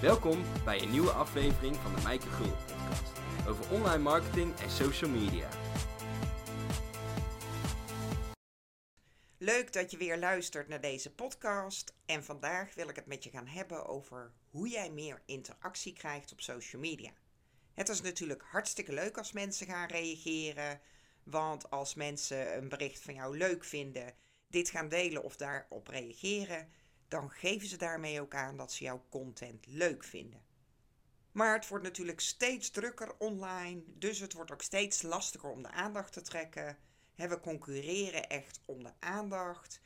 Welkom bij een nieuwe aflevering van de Mijke Gul podcast over online marketing en social media. Leuk dat je weer luistert naar deze podcast. En vandaag wil ik het met je gaan hebben over hoe jij meer interactie krijgt op social media. Het is natuurlijk hartstikke leuk als mensen gaan reageren. Want als mensen een bericht van jou leuk vinden, dit gaan delen of daarop reageren, dan geven ze daarmee ook aan dat ze jouw content leuk vinden. Maar het wordt natuurlijk steeds drukker online, dus het wordt ook steeds lastiger om de aandacht te trekken. We concurreren echt om de aandacht.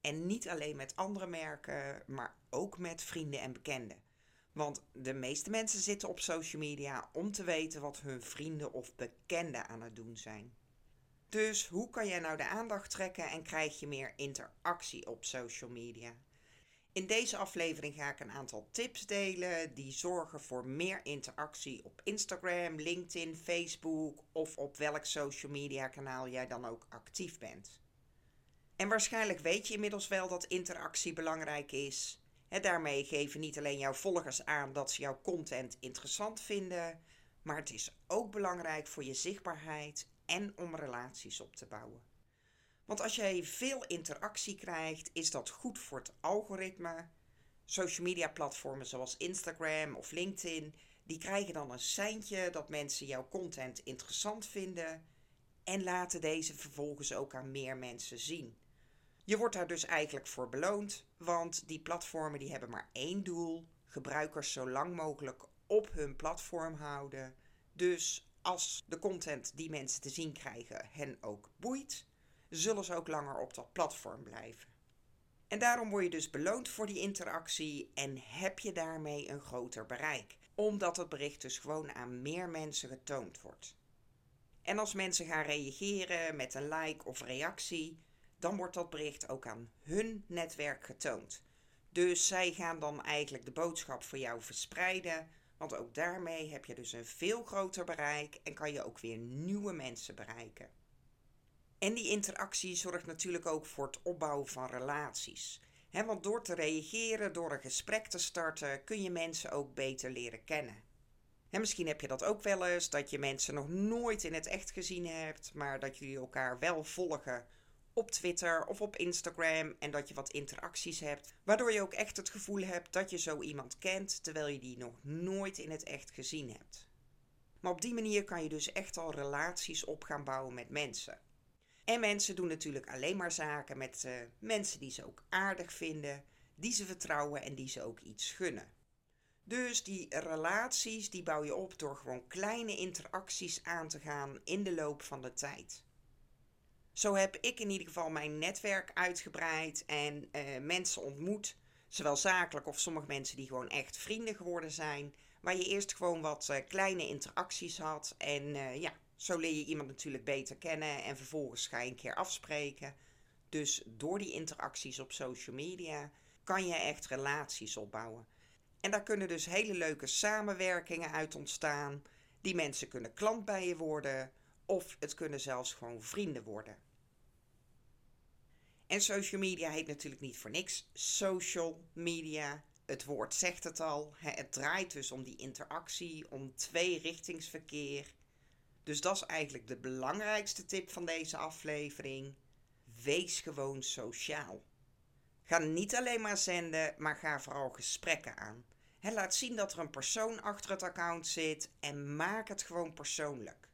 En niet alleen met andere merken, maar ook met vrienden en bekenden. Want de meeste mensen zitten op social media om te weten wat hun vrienden of bekenden aan het doen zijn. Dus hoe kan jij nou de aandacht trekken en krijg je meer interactie op social media? In deze aflevering ga ik een aantal tips delen die zorgen voor meer interactie op Instagram, LinkedIn, Facebook of op welk social media kanaal jij dan ook actief bent. En waarschijnlijk weet je inmiddels wel dat interactie belangrijk is. Daarmee geven niet alleen jouw volgers aan dat ze jouw content interessant vinden, maar het is ook belangrijk voor je zichtbaarheid en om relaties op te bouwen. Want als jij veel interactie krijgt, is dat goed voor het algoritme. Social media platformen zoals Instagram of LinkedIn, die krijgen dan een seintje dat mensen jouw content interessant vinden en laten deze vervolgens ook aan meer mensen zien. Je wordt daar dus eigenlijk voor beloond, want die platformen die hebben maar één doel: gebruikers zo lang mogelijk op hun platform houden. Dus als de content die mensen te zien krijgen hen ook boeit, zullen ze ook langer op dat platform blijven. En daarom word je dus beloond voor die interactie en heb je daarmee een groter bereik, omdat het bericht dus gewoon aan meer mensen getoond wordt. En als mensen gaan reageren met een like of reactie, dan wordt dat bericht ook aan hun netwerk getoond. Dus zij gaan dan eigenlijk de boodschap voor jou verspreiden, want ook daarmee heb je dus een veel groter bereik en kan je ook weer nieuwe mensen bereiken. En die interactie zorgt natuurlijk ook voor het opbouwen van relaties. want door te reageren, door een gesprek te starten, kun je mensen ook beter leren kennen. En misschien heb je dat ook wel eens, dat je mensen nog nooit in het echt gezien hebt, maar dat jullie elkaar wel volgen op Twitter of op Instagram en dat je wat interacties hebt, waardoor je ook echt het gevoel hebt dat je zo iemand kent, terwijl je die nog nooit in het echt gezien hebt. Maar op die manier kan je dus echt al relaties op gaan bouwen met mensen. En mensen doen natuurlijk alleen maar zaken met uh, mensen die ze ook aardig vinden, die ze vertrouwen en die ze ook iets gunnen. Dus die relaties die bouw je op door gewoon kleine interacties aan te gaan in de loop van de tijd. Zo heb ik in ieder geval mijn netwerk uitgebreid en uh, mensen ontmoet, zowel zakelijk of sommige mensen die gewoon echt vrienden geworden zijn, waar je eerst gewoon wat uh, kleine interacties had en ja, zo leer je iemand natuurlijk beter kennen en vervolgens ga je een keer afspreken. Dus door die interacties op social media kan je echt relaties opbouwen. En daar kunnen dus hele leuke samenwerkingen uit ontstaan. Die mensen kunnen klant bij je worden of het kunnen zelfs gewoon vrienden worden. En social media heet natuurlijk niet voor niks social media. Het woord zegt het al. Het draait dus om die interactie, om tweerichtingsverkeer. Dus dat is eigenlijk de belangrijkste tip van deze aflevering. Wees gewoon sociaal. Ga niet alleen maar zenden, maar ga vooral gesprekken aan. Laat zien dat er een persoon achter het account zit en maak het gewoon persoonlijk.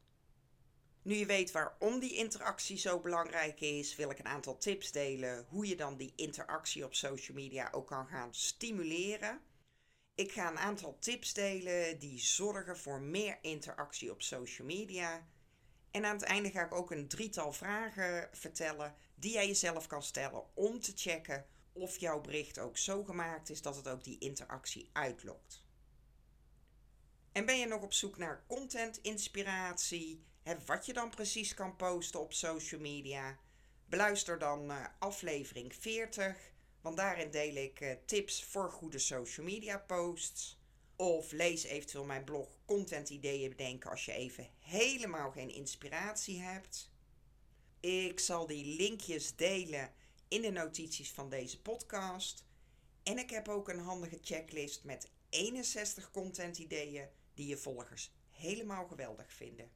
Nu je weet waarom die interactie zo belangrijk is, wil ik een aantal tips delen hoe je dan die interactie op social media ook kan gaan stimuleren. Ik ga een aantal tips delen die zorgen voor meer interactie op social media. En aan het einde ga ik ook een drietal vragen vertellen die jij jezelf kan stellen om te checken of jouw bericht ook zo gemaakt is dat het ook die interactie uitlokt. En ben je nog op zoek naar content inspiratie, wat je dan precies kan posten op social media? Beluister dan uh, aflevering 40 want daarin deel ik uh, tips voor goede social media posts. Of lees eventueel mijn blog Content Ideeën bedenken als je even helemaal geen inspiratie hebt. Ik zal die linkjes delen in de notities van deze podcast. En ik heb ook een handige checklist met 61 content ideeën die je volgers helemaal geweldig vinden.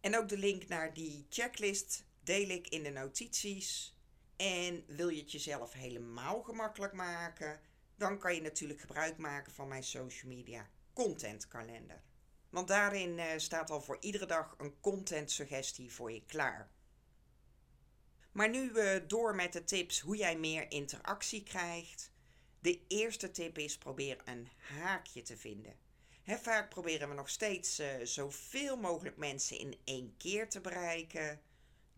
En ook de link naar die checklist deel ik in de notities. En wil je het jezelf helemaal gemakkelijk maken, dan kan je natuurlijk gebruik maken van mijn social media contentkalender. Want daarin uh, staat al voor iedere dag een content suggestie voor je klaar. Maar nu door met de tips hoe jij meer interactie krijgt. De eerste tip is probeer een haakje te vinden. Vaak proberen we nog steeds uh, zoveel mogelijk mensen in één keer te bereiken.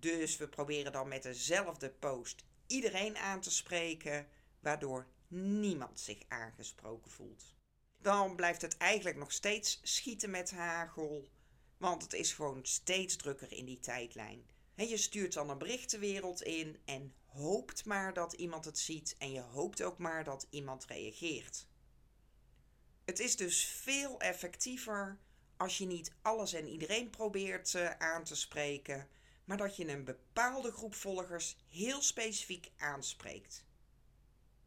Dus we proberen dan met dezelfde post iedereen aan te spreken, waardoor niemand zich aangesproken voelt. Dan blijft het eigenlijk nog steeds schieten met hagel, want het is gewoon steeds drukker in die tijdlijn. En je stuurt dan een bericht de wereld in en hoopt maar dat iemand het ziet en je hoopt ook maar dat iemand reageert. Het is dus veel effectiever als je niet alles en iedereen probeert uh, aan te spreken, maar dat je een bepaalde groep volgers heel specifiek aanspreekt.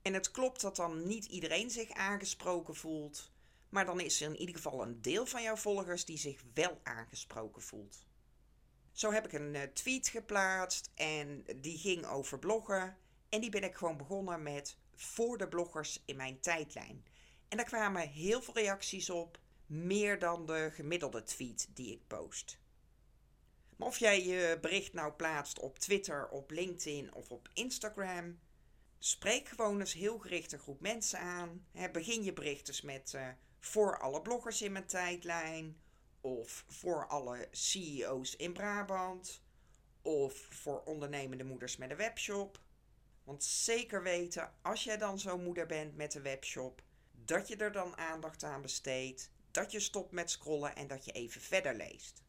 En het klopt dat dan niet iedereen zich aangesproken voelt, maar dan is er in ieder geval een deel van jouw volgers die zich wel aangesproken voelt. Zo heb ik een eh, tweet geplaatst en die ging over bloggen. En die ben ik gewoon begonnen met voor de bloggers in mijn tijdlijn. En daar kwamen heel veel reacties op, meer dan de gemiddelde tweet die ik post. Maar of jij je bericht nou plaatst op Twitter, op LinkedIn of op Instagram, spreek gewoon eens heel gericht een groep mensen aan. begin je bericht dus met uh, voor alle bloggers in mijn tijdlijn, of voor alle CEO's in Brabant, of voor ondernemende moeders met een webshop. Want zeker weten, als jij dan zo'n moeder bent met een webshop, dat je er dan aandacht aan besteedt, dat je stopt met scrollen en dat je even verder leest.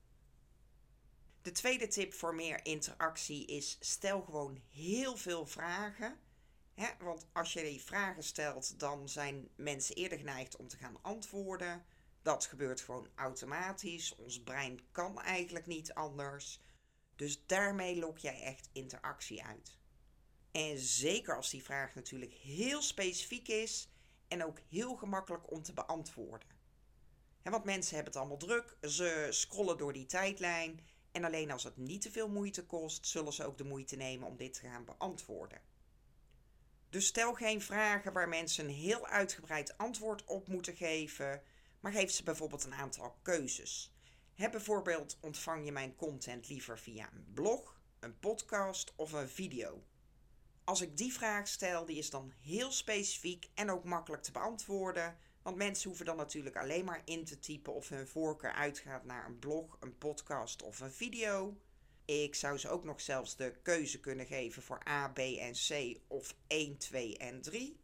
De tweede tip voor meer interactie is: stel gewoon heel veel vragen. Hè? Want als je die vragen stelt, dan zijn mensen eerder geneigd om te gaan antwoorden. Dat gebeurt gewoon automatisch. Ons brein kan eigenlijk niet anders. Dus daarmee lok jij echt interactie uit. En zeker als die vraag natuurlijk heel specifiek is en ook heel gemakkelijk om te beantwoorden. want mensen hebben het allemaal druk, ze scrollen door die tijdlijn en alleen als het niet te veel moeite kost, zullen ze ook de moeite nemen om dit te gaan beantwoorden. Dus stel geen vragen waar mensen een heel uitgebreid antwoord op moeten geven, maar geef ze bijvoorbeeld een aantal keuzes. He, bijvoorbeeld ontvang je mijn content liever via een blog, een podcast of een video. Als ik die vraag stel, die is dan heel specifiek en ook makkelijk te beantwoorden, want mensen hoeven dan natuurlijk alleen maar in te typen of hun voorkeur uitgaat naar een blog, een podcast of een video. Ik zou ze ook nog zelfs de keuze kunnen geven voor A, B en C of 1, 2 en 3.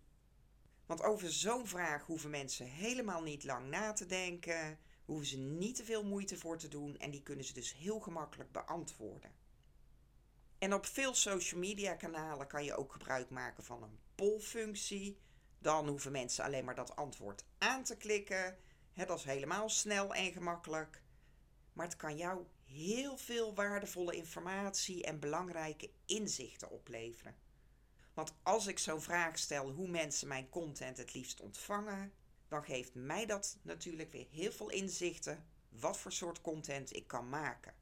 Want over zo'n vraag hoeven mensen helemaal niet lang na te denken, hoeven ze niet te veel moeite voor te doen en die kunnen ze dus heel gemakkelijk beantwoorden. En op veel social media kanalen kan je ook gebruik maken van een pollfunctie. Dan hoeven mensen alleen maar dat antwoord aan te klikken. dat is helemaal snel en gemakkelijk. Maar het kan jou heel veel waardevolle informatie en belangrijke inzichten opleveren. Want als ik zo'n vraag stel hoe mensen mijn content het liefst ontvangen, dan geeft mij dat natuurlijk weer heel veel inzichten wat voor soort content ik kan maken.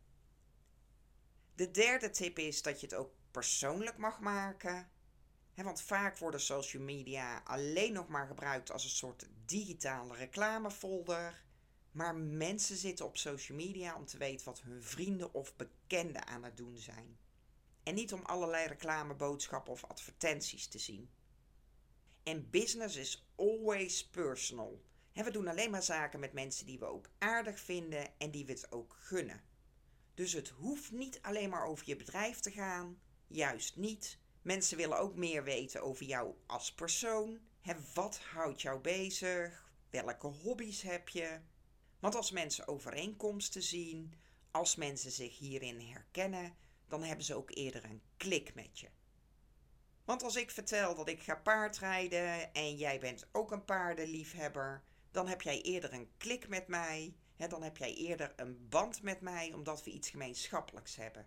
De derde tip is dat je het ook persoonlijk mag maken. Want vaak worden social media alleen nog maar gebruikt als een soort digitale reclamefolder. Maar mensen zitten op social media om te weten wat hun vrienden of bekenden aan het doen zijn. En niet om allerlei reclameboodschappen of advertenties te zien. En business is always personal. we doen alleen maar zaken met mensen die we ook aardig vinden en die we het ook gunnen. Dus het hoeft niet alleen maar over je bedrijf te gaan. Juist niet. Mensen willen ook meer weten over jou als persoon. wat houdt jou bezig? Welke hobby's heb je? Want als mensen overeenkomsten zien, als mensen zich hierin herkennen, dan hebben ze ook eerder een klik met je. Want als ik vertel dat ik ga paardrijden en jij bent ook een paardenliefhebber, dan heb jij eerder een klik met mij dan heb jij eerder een band met mij omdat we iets gemeenschappelijks hebben.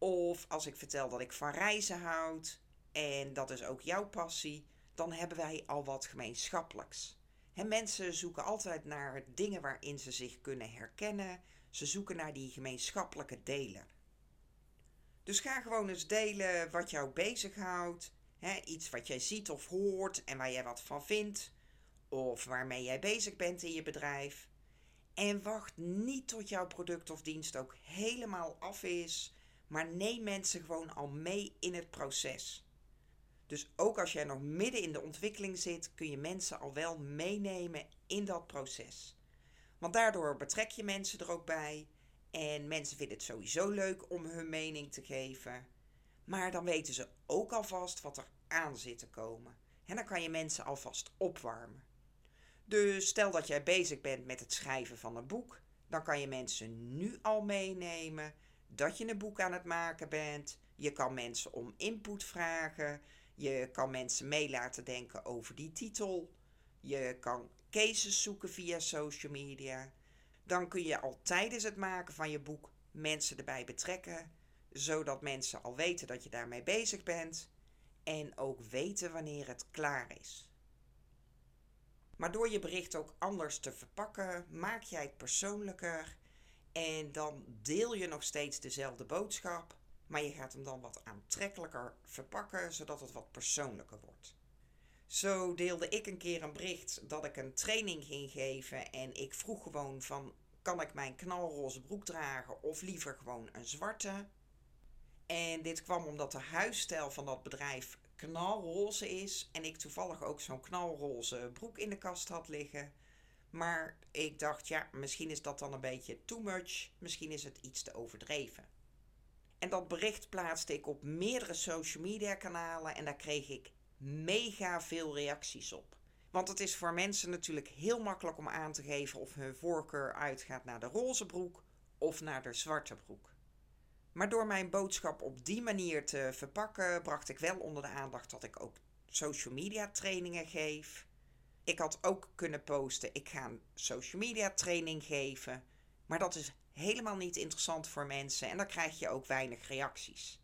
Of als ik vertel dat ik van reizen houd en dat is ook jouw passie, dan hebben wij al wat gemeenschappelijks. En mensen zoeken altijd naar dingen waarin ze zich kunnen herkennen. Ze zoeken naar die gemeenschappelijke deler. Dus ga gewoon eens delen wat jou bezighoudt. Hè, iets wat jij ziet of hoort en waar jij wat van vindt. Of waarmee jij bezig bent in je bedrijf. En wacht niet tot jouw product of dienst ook helemaal af is. Maar neem mensen gewoon al mee in het proces. Dus ook als jij nog midden in de ontwikkeling zit, kun je mensen al wel meenemen in dat proces. Want daardoor betrek je mensen er ook bij. En mensen vinden het sowieso leuk om hun mening te geven. Maar dan weten ze ook alvast wat er aan zit te komen. En dan kan je mensen alvast opwarmen. Dus stel dat jij bezig bent met het schrijven van een boek, dan kan je mensen nu al meenemen dat je een boek aan het maken bent. Je kan mensen om input vragen. Je kan mensen mee laten denken over die titel. Je kan cases zoeken via social media. Dan kun je al tijdens het maken van je boek mensen erbij betrekken, zodat mensen al weten dat je daarmee bezig bent en ook weten wanneer het klaar is. Maar door je bericht ook anders te verpakken, maak jij het persoonlijker en dan deel je nog steeds dezelfde boodschap, maar je gaat hem dan wat aantrekkelijker verpakken, zodat het wat persoonlijker wordt. Zo deelde ik een keer een bericht dat ik een training ging geven en ik vroeg gewoon van kan ik mijn knalroze broek dragen of liever gewoon een zwarte? En dit kwam omdat de huisstijl van dat bedrijf knalroze is en ik toevallig ook zo'n knalroze broek in de kast had liggen. Maar ik dacht, ja, misschien is dat dan een beetje too much, misschien is het iets te overdreven. En dat bericht plaatste ik op meerdere social media kanalen en daar kreeg ik mega veel reacties op. Want het is voor mensen natuurlijk heel makkelijk om aan te geven of hun voorkeur uitgaat naar de roze broek of naar de zwarte broek. Maar door mijn boodschap op die manier te verpakken, bracht ik wel onder de aandacht dat ik ook social media trainingen geef. Ik had ook kunnen posten, ik ga een social media training geven. Maar dat is helemaal niet interessant voor mensen en dan krijg je ook weinig reacties.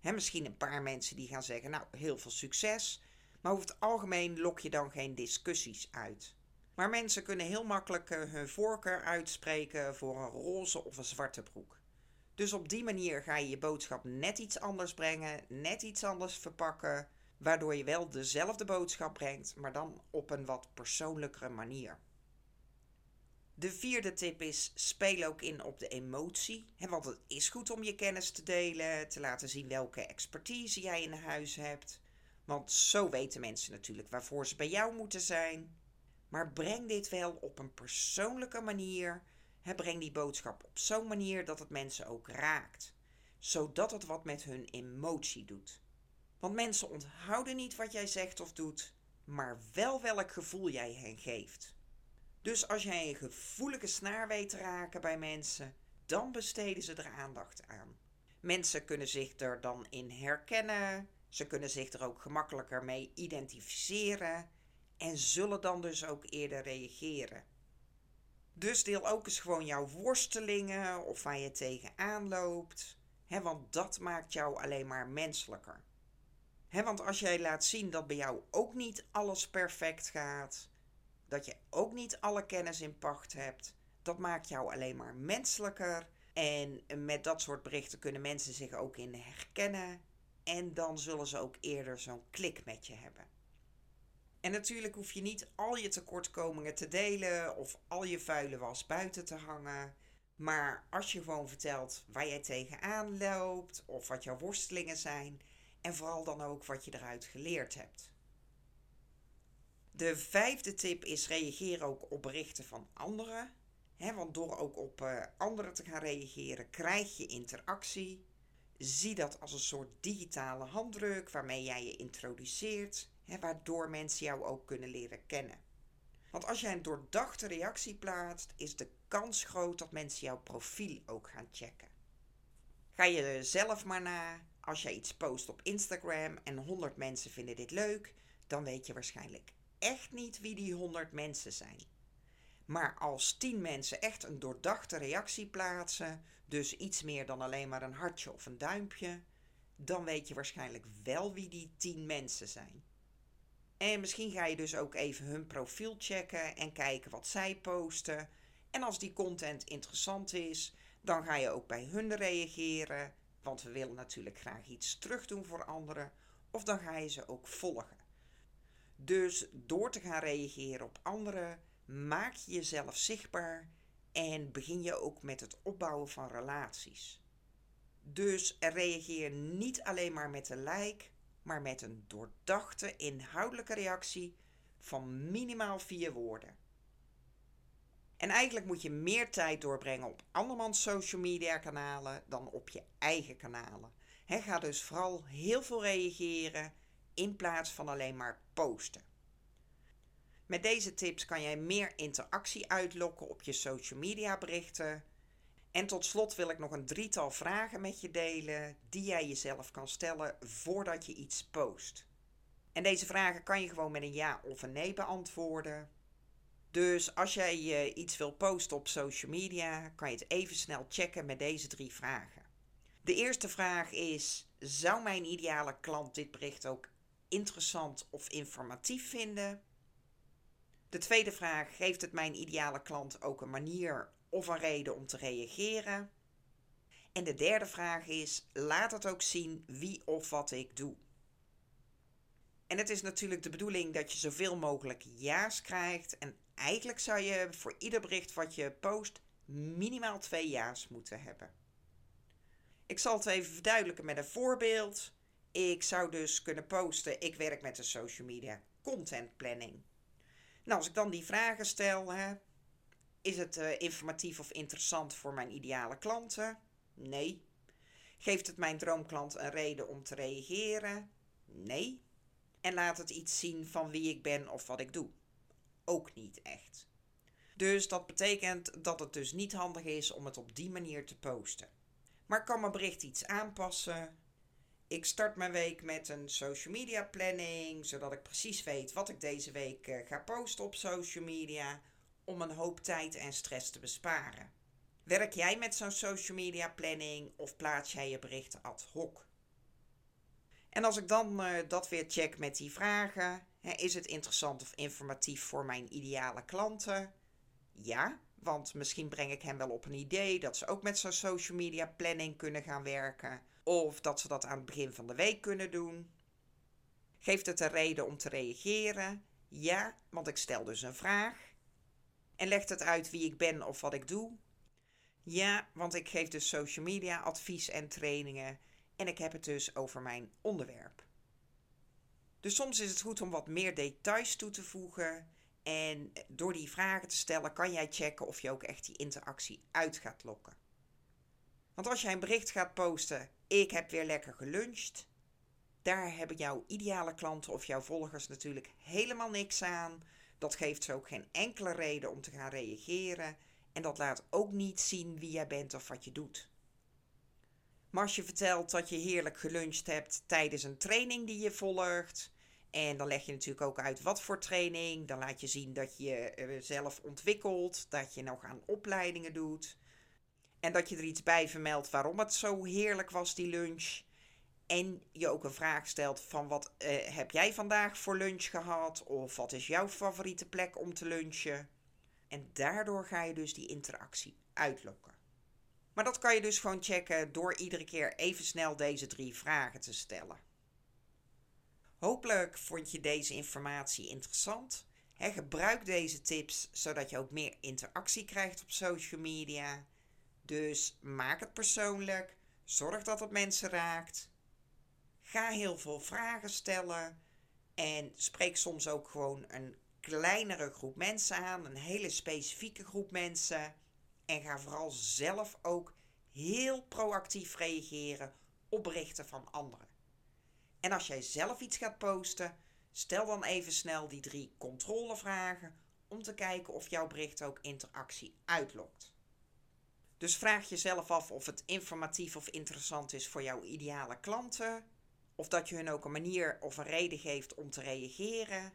He, misschien een paar mensen die gaan zeggen, nou heel veel succes. Maar over het algemeen lok je dan geen discussies uit. Maar mensen kunnen heel makkelijk eh, hun voorkeur uitspreken voor een roze of een zwarte broek. Dus op die manier ga je je boodschap net iets anders brengen, net iets anders verpakken, waardoor je wel dezelfde boodschap brengt, maar dan op een wat persoonlijkere manier. De vierde tip is: speel ook in op de emotie. want het is goed om je kennis te delen, te laten zien welke expertise jij in huis hebt. Want zo weten mensen natuurlijk waarvoor ze bij jou moeten zijn. Maar breng dit wel op een persoonlijke manier. breng die boodschap op zo'n manier dat het mensen ook raakt. Zodat het wat met hun emotie doet. Want mensen onthouden niet wat jij zegt of doet, maar wel welk gevoel jij hen geeft. Dus als jij een gevoelige snaar weet te raken bij mensen, dan besteden ze er aandacht aan. Mensen kunnen zich er dan in herkennen, ze kunnen zich er ook gemakkelijker mee identificeren en zullen dan dus ook eerder reageren. Dus deel ook eens gewoon jouw worstelingen of waar je tegenaan loopt, hè, want dat maakt jou alleen maar menselijker. Want als jij laat zien dat bij jou ook niet alles perfect gaat, dat je ook niet alle kennis in pacht hebt, dat maakt jou alleen maar menselijker. En met dat soort berichten kunnen mensen zich ook in herkennen en dan zullen ze ook eerder zo'n klik met je hebben. En natuurlijk hoef je niet al je tekortkomingen te delen of al je vuile was buiten te hangen. Maar als je gewoon vertelt waar jij tegenaan loopt of wat jouw worstelingen zijn en vooral dan ook wat je eruit geleerd hebt. De vijfde tip is reageer ook op berichten van anderen. want door ook op uh, anderen te gaan reageren krijg je interactie. Zie dat als een soort digitale handdruk waarmee jij je introduceert, hè, waardoor mensen jou ook kunnen leren kennen. Want als jij een doordachte reactie plaatst, is de kans groot dat mensen jouw profiel ook gaan checken. Ga je zelf maar na. Als jij iets post op Instagram en 100 mensen vinden dit leuk, dan weet je waarschijnlijk echt niet wie die 100 mensen zijn. Maar als 10 mensen echt een doordachte reactie plaatsen, dus iets meer dan alleen maar een hartje of een duimpje, dan weet je waarschijnlijk wel wie die 10 mensen zijn. En misschien ga je dus ook even hun profiel checken en kijken wat zij posten. En als die content interessant is, dan ga je ook bij hun reageren. Want we willen natuurlijk graag iets terugdoen voor anderen. Of dan ga je ze ook volgen. Dus door te gaan reageren op anderen, maak je jezelf zichtbaar en begin je ook met het opbouwen van relaties. Dus reageer niet alleen maar met een like, maar met een doordachte inhoudelijke reactie van minimaal vier woorden. En eigenlijk moet je meer tijd doorbrengen op andermans social media kanalen dan op je eigen kanalen. He, ga dus vooral heel veel reageren in plaats van alleen maar posten. Met deze tips kan jij meer interactie uitlokken op je social media berichten. En tot slot wil ik nog een drietal vragen met je delen die jij jezelf kan stellen voordat je iets post. En deze vragen kan je gewoon met een ja of een nee beantwoorden. Dus als jij uh, iets wil posten op social media, kan je het even snel checken met deze drie vragen. De eerste vraag is: zou mijn ideale klant dit bericht ook interessant of informatief vinden? De tweede vraag: geeft het mijn ideale klant ook een manier of een reden om te reageren? En de derde vraag is: laat het ook zien wie of wat ik doe. En het is natuurlijk de bedoeling dat je zoveel mogelijk ja's krijgt. En eigenlijk zou je voor ieder bericht wat je post minimaal twee ja's moeten hebben. Ik zal het even verduidelijken met een voorbeeld. Ik zou dus kunnen posten: ik werk met de social media content planning. Nou, als ik dan die vragen stel, hè, is het uh, informatief of interessant voor mijn ideale klanten? Nee. Geeft het mijn droomklant een reden om te reageren? Nee. En laat het iets zien van wie ik ben of wat ik doe? Ook niet echt. Dus dat betekent dat het dus niet handig is om het op die manier te posten. Maar kan mijn bericht iets aanpassen. Ik start mijn week met een social media planning, zodat ik precies weet wat ik deze week eh, ga posten op social media, om een hoop tijd en stress te besparen. Werk jij met zo'n social media planning of plaats jij je berichten ad hoc? En als ik dan uh, dat weer check met die vragen, hè, is het interessant of informatief voor mijn ideale klanten? Ja, want misschien breng ik hen wel op een idee dat ze ook met zo'n social media planning kunnen gaan werken. Of dat ze dat aan het begin van de week kunnen doen. Geeft het een reden om te reageren? Ja, want ik stel dus een vraag. En legt het uit wie ik ben of wat ik doe? Ja, want ik geef dus social media advies en trainingen en ik heb het dus over mijn onderwerp. Dus soms is het goed om wat meer details toe te voegen. En door die vragen te stellen kan jij checken of je ook echt die interactie uit gaat lokken. Want als jij een bericht gaat posten, ik heb weer lekker geluncht. Daar hebben jouw ideale klanten of jouw volgers natuurlijk helemaal niks aan. Dat geeft ze ook geen enkele reden om te gaan reageren. En dat laat ook niet zien wie jij bent of wat je doet. Maar als je vertelt dat je heerlijk geluncht hebt tijdens een training die je volgt. En dan leg je natuurlijk ook uit wat voor training. Dan laat je zien dat je zelf ontwikkelt. Dat je nog aan opleidingen doet. En dat je er iets bij vermeldt waarom het zo heerlijk was, die lunch. En je ook een vraag stelt van wat uh, heb jij vandaag voor lunch gehad? Of wat is jouw favoriete plek om te lunchen? En daardoor ga je dus die interactie uitlokken. Maar dat kan je dus gewoon checken door iedere keer even snel deze drie vragen te stellen. Hopelijk vond je deze informatie interessant. Gebruik deze tips zodat je ook meer interactie krijgt op social media. Dus maak het persoonlijk. Zorg dat het mensen raakt. Ga heel veel vragen stellen. En spreek soms ook gewoon een kleinere groep mensen aan. Een hele specifieke groep mensen. En ga vooral zelf ook heel proactief reageren op berichten van anderen. En als jij zelf iets gaat posten, stel dan even snel die drie controlevragen om te kijken of jouw bericht ook interactie uitlokt. Dus vraag jezelf af of het informatief of interessant is voor jouw ideale klanten, of dat je hun ook een manier of een reden geeft om te reageren,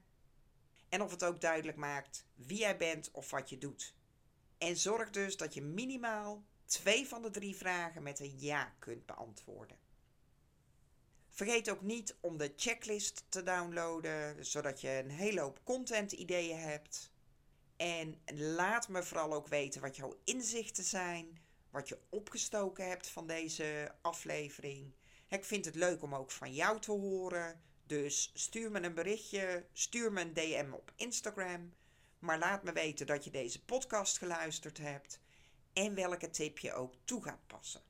en of het ook duidelijk maakt wie jij bent of wat je doet. En zorg dus dat je minimaal twee van de drie vragen met een ja kunt beantwoorden. Vergeet ook niet om de checklist te downloaden, zodat je een hele hoop content ideeën hebt. En laat me vooral ook weten wat jouw inzichten zijn, wat je opgestoken hebt van deze aflevering. Ik vind het leuk om ook van jou te horen. Dus stuur me een berichtje, stuur me een DM op Instagram. Maar laat me weten dat je deze podcast geluisterd hebt en welke tip je ook toe gaat passen.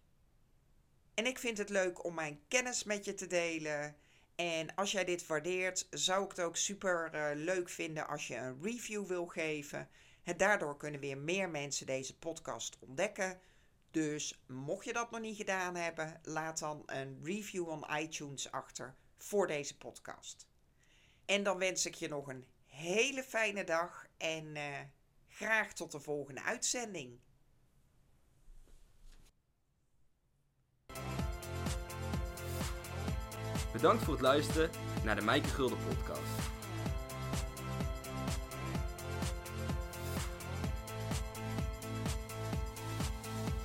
En ik vind het leuk om mijn kennis met je te delen. En als jij dit waardeert, zou ik het ook super uh, leuk vinden als je een review wil geven. En daardoor kunnen weer meer mensen deze podcast ontdekken. Dus mocht je dat nog niet gedaan hebben, laat dan een review on iTunes achter voor deze podcast. En dan wens ik je nog een hele fijne dag en uh, graag tot de volgende uitzending. Bedankt voor het luisteren naar de Mijke Gulden podcast.